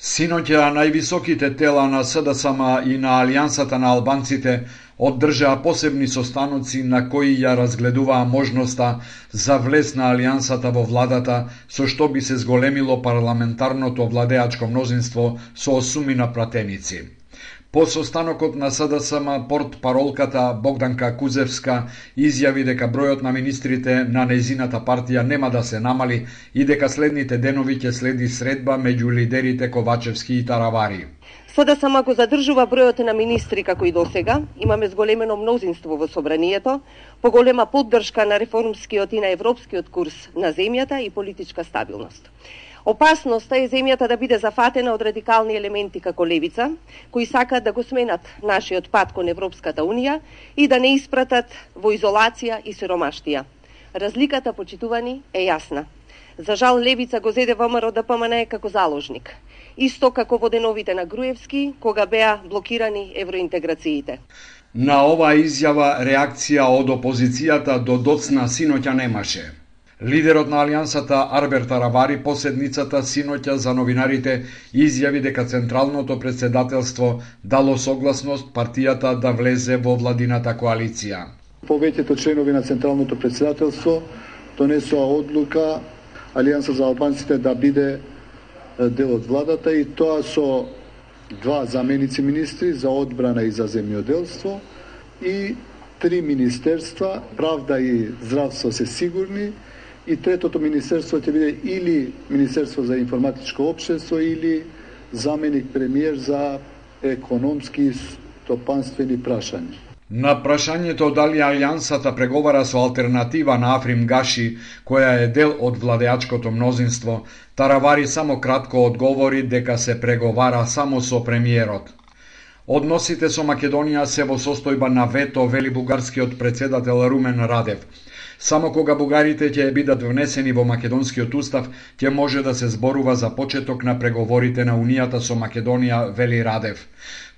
Синоќа највисоките тела на СДСМ и на Алијансата на албанците одржаа посебни состаноци на кои ја разгледуваа можноста за влез на Алијансата во владата, со што би се зголемило парламентарното владеачко мнозинство со осумина пратеници. По состанокот на СДСМ порт паролката Богданка Кузевска изјави дека бројот на министрите на незината партија нема да се намали и дека следните денови ќе следи средба меѓу лидерите Ковачевски и Таравари. СДСМ го задржува бројот на министри како и досега. Имаме зголемено мнозинство во собранието, поголема поддршка на реформскиот и на европскиот курс на земјата и политичка стабилност. Опасноста е земјата да биде зафатена од радикални елементи како левица, кои сакаат да го сменат нашиот пат кон Европската Унија и да не испратат во изолација и сиромаштија. Разликата, почитувани, е јасна. За жал, Левица го зеде ВМРО да ДПМН како заложник. Исто како во деновите на Груевски, кога беа блокирани евроинтеграциите. На оваа изјава реакција од опозицијата до доцна синоќа немаше. Лидерот на Алијансата Арбер Таравари поседницата синоќа за новинарите изјави дека Централното председателство дало согласност партијата да влезе во владината коалиција. Повеќето членови на Централното председателство донесоа одлука Алијанса за албанците да биде дел од владата и тоа со два заменици министри за одбрана и за земјоделство и три министерства, правда и здравство се сигурни, и третото министерство ќе биде или Министерство за информатичко обшество или заменик премиер за економски и стопанствени прашања. На прашањето дали Алијансата преговара со алтернатива на Африм Гаши, која е дел од владеачкото мнозинство, Таравари само кратко одговори дека се преговара само со премиерот. Односите со Македонија се во состојба на вето, вели бугарскиот председател Румен Радев. Само кога бугарите ќе бидат внесени во македонскиот устав, ќе може да се зборува за почеток на преговорите на Унијата со Македонија, вели Радев.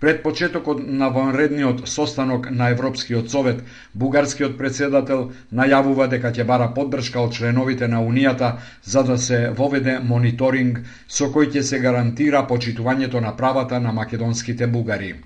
Пред почетокот на вонредниот состанок на Европскиот совет, бугарскиот председател најавува дека ќе бара поддршка од членовите на Унијата за да се воведе мониторинг со кој ќе се гарантира почитувањето на правата на македонските бугари.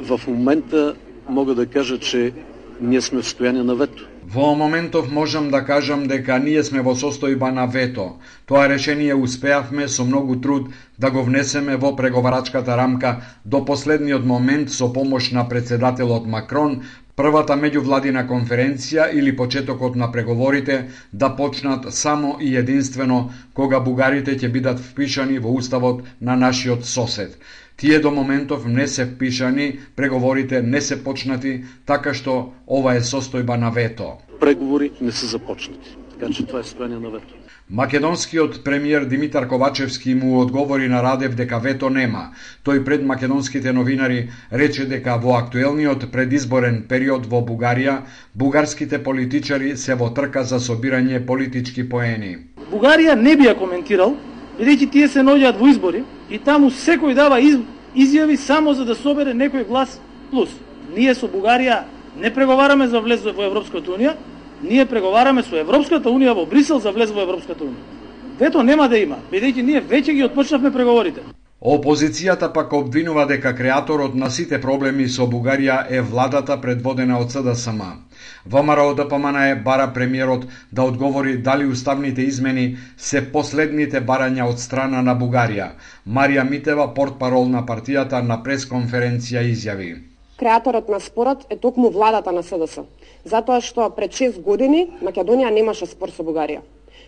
В момента мога да кажа, че ние сме в стојање на вето. Во моментов можам да кажам дека ние сме во состојба на вето. Тоа решение успеавме со многу труд да го внесеме во преговарачката рамка до последниот момент со помош на председателот Макрон, првата меѓувладина конференција или почетокот на преговорите да почнат само и единствено кога бугарите ќе бидат впишани во уставот на нашиот сосед. Тие до моментов не се впишани, преговорите не се почнати, така што ова е состојба на вето. Преговори не се започнати. Така че тоа е состојание на вето. Македонскиот премиер Димитар Ковачевски му одговори на Радев дека вето нема. Тој пред македонските новинари рече дека во актуелниот предизборен период во Бугарија, бугарските политичари се во трка за собирање политички поени. Бугарија не би ја коментирал, бидејќи тие се наоѓаат во избори, и таму секој дава из, изјави само за да собере некој глас плюс. Ние со Бугарија не преговараме за влез во Европската Унија, ние преговараме со Европската Унија во Брисел за влез во Европската Унија. Вето нема да има, бидејќи ние веќе ги отпочнавме преговорите. Опозицијата пак обвинува дека креаторот на сите проблеми со Бугарија е владата предводена од СДСМ. ВМРО ДПМН бара премиерот да одговори дали уставните измени се последните барања од страна на Бугарија. Марија Митева, портпарол на партијата на пресконференција изјави. Креаторот на спорот е токму владата на СДС, затоа што пред 6 години Македонија немаше спор со Бугарија.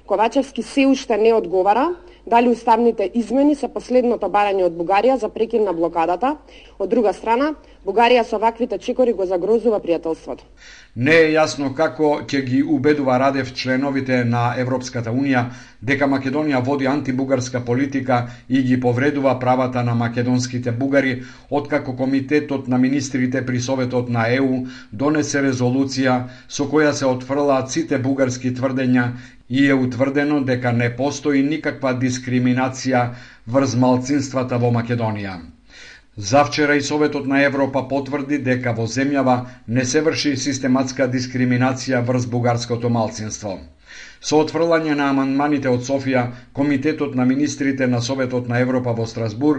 Ковачевски се уште не одговара дали уставните измени се последното барање од Бугарија за прекин на блокадата. Од друга страна, Бугарија со ваквите чекори го загрозува пријателството. Не е јасно како ќе ги убедува Радев членовите на Европската Унија дека Македонија води антибугарска политика и ги повредува правата на македонските бугари, откако Комитетот на министрите при Советот на ЕУ донесе резолуција со која се отфрлаат сите бугарски тврдења и е утврдено дека не постои никаква дискриминација врз малцинствата во Македонија. Завчера и Советот на Европа потврди дека во земјава не се врши систематска дискриминација врз бугарското малцинство. Со отфрлање на амандманите од Софија, Комитетот на министрите на Советот на Европа во Страсбур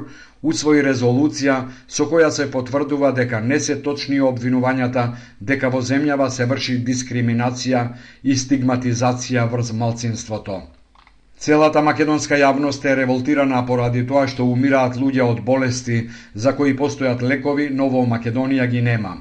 усвои резолуција со која се потврдува дека не се точни обвинувањата дека во земјава се врши дискриминација и стигматизација врз малцинството. Целата македонска јавност е револтирана поради тоа што умираат луѓе од болести за кои постојат лекови, но во Македонија ги нема.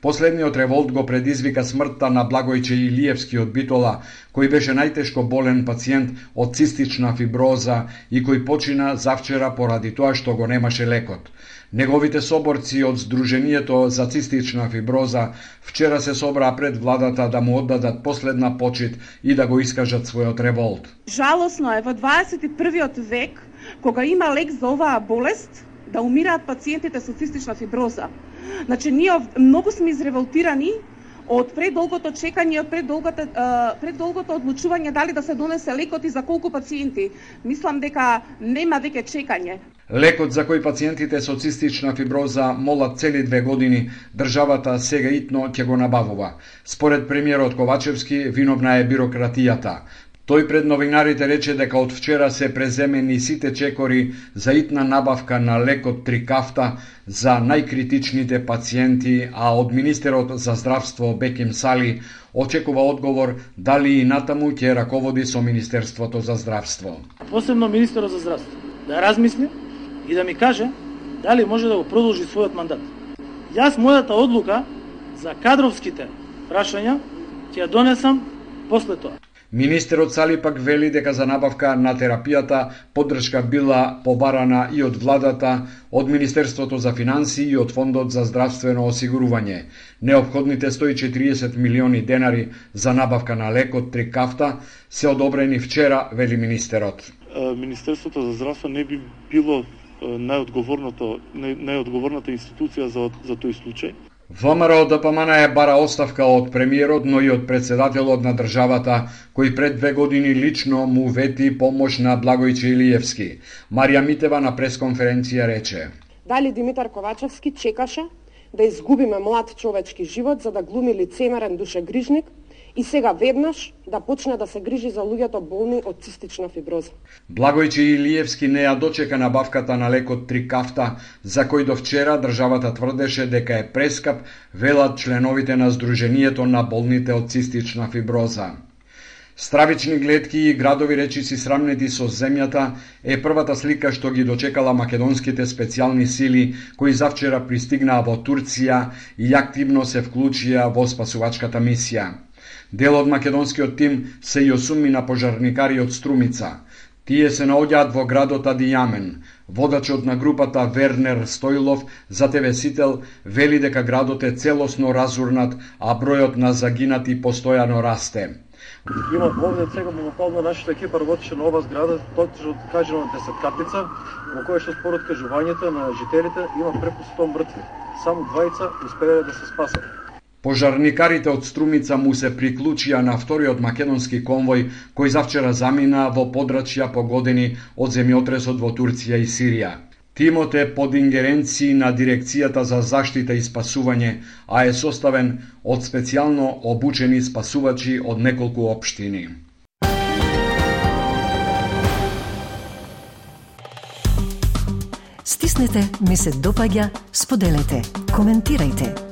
Последниот револт го предизвика смртта на Благојче Илиевски од Битола, кој беше најтешко болен пациент од цистична фиброза и кој почина завчера поради тоа што го немаше лекот. Неговите соборци од Сдруженијето за цистична фиброза вчера се собраа пред владата да му оддадат последна почит и да го искажат својот револт. Жалосно е во 21 век, кога има лек за оваа болест, да умираат пациентите со цистична фиброза. Значи, ние многу сме изреволтирани од предолгото чекање, од предолгото, предолгото одлучување дали да се донесе лекот и за колку пациенти. Мислам дека нема веќе чекање. Лекот за кој пациентите со цистична фиброза молат цели две години, државата сега итно ќе го набавува. Според премиерот Ковачевски, виновна е бирократијата. Тој пред новинарите рече дека од вчера се преземени сите чекори за итна набавка на лекот Трикафта за најкритичните пациенти, а од Министерот за здравство Беким Сали очекува одговор дали и натаму ќе раководи со Министерството за здравство. Посебно Министерот за здравство да размисли и да ми каже дали може да го продолжи својот мандат. Јас мојата одлука за кадровските прашања ќе ја донесам после тоа. Министерот Сали пак вели дека за набавка на терапијата поддршка била побарана и од владата, од Министерството за финансии и од Фондот за здравствено осигурување. Необходните 140 милиони денари за набавка на лекот Трикафта се одобрени вчера, вели министерот. Министерството за здравство не би било најодговорното најодговорната институција за за тој случај. ВМРО ДПМН да е бара оставка од премиерот, но и од председателот на државата, кој пред две години лично му вети помош на Благојче Илиевски. Марија Митева на пресконференција рече. Дали Димитар Ковачевски чекаше да изгубиме млад човечки живот за да глуми лицемерен душегрижник и сега веднаш да почне да се грижи за луѓето болни од цистична фиброза. Благојче Илиевски не ја дочека набавката на лекот Трикафта, за кој до вчера државата тврдеше дека е прескап, велат членовите на Сдруженијето на болните од цистична фиброза. Стравични гледки и градови речиси срамнети со земјата е првата слика што ги дочекала македонските специјални сили кои завчера пристигнаа во Турција и активно се вклучија во спасувачката мисија. Дел од македонскиот тим се и осумина пожарникари од Струмица. Тие се наоѓаат во градот Адијамен. Водачот на групата Вернер Стојлов за ТВ Сител вели дека градот е целосно разурнат, а бројот на загинати постојано расте. Има овде сега моментално нашата екипа работеше на ова зграда, точно кажено 10 каплица, во која што според кажувањето на жителите има преку 100 мртви. Само двајца успеале да се спасат. Пожарникарите од Струмица му се приклучија на вториот македонски конвој кој завчера замина во подрачја погодени од земјотресот во Турција и Сирија. Тимот е под ингеренција на Дирекцијата за заштита и спасување, а е составен од специјално обучени спасувачи од неколку општини. Стиснете, ми се допаѓа, споделете, коментирајте.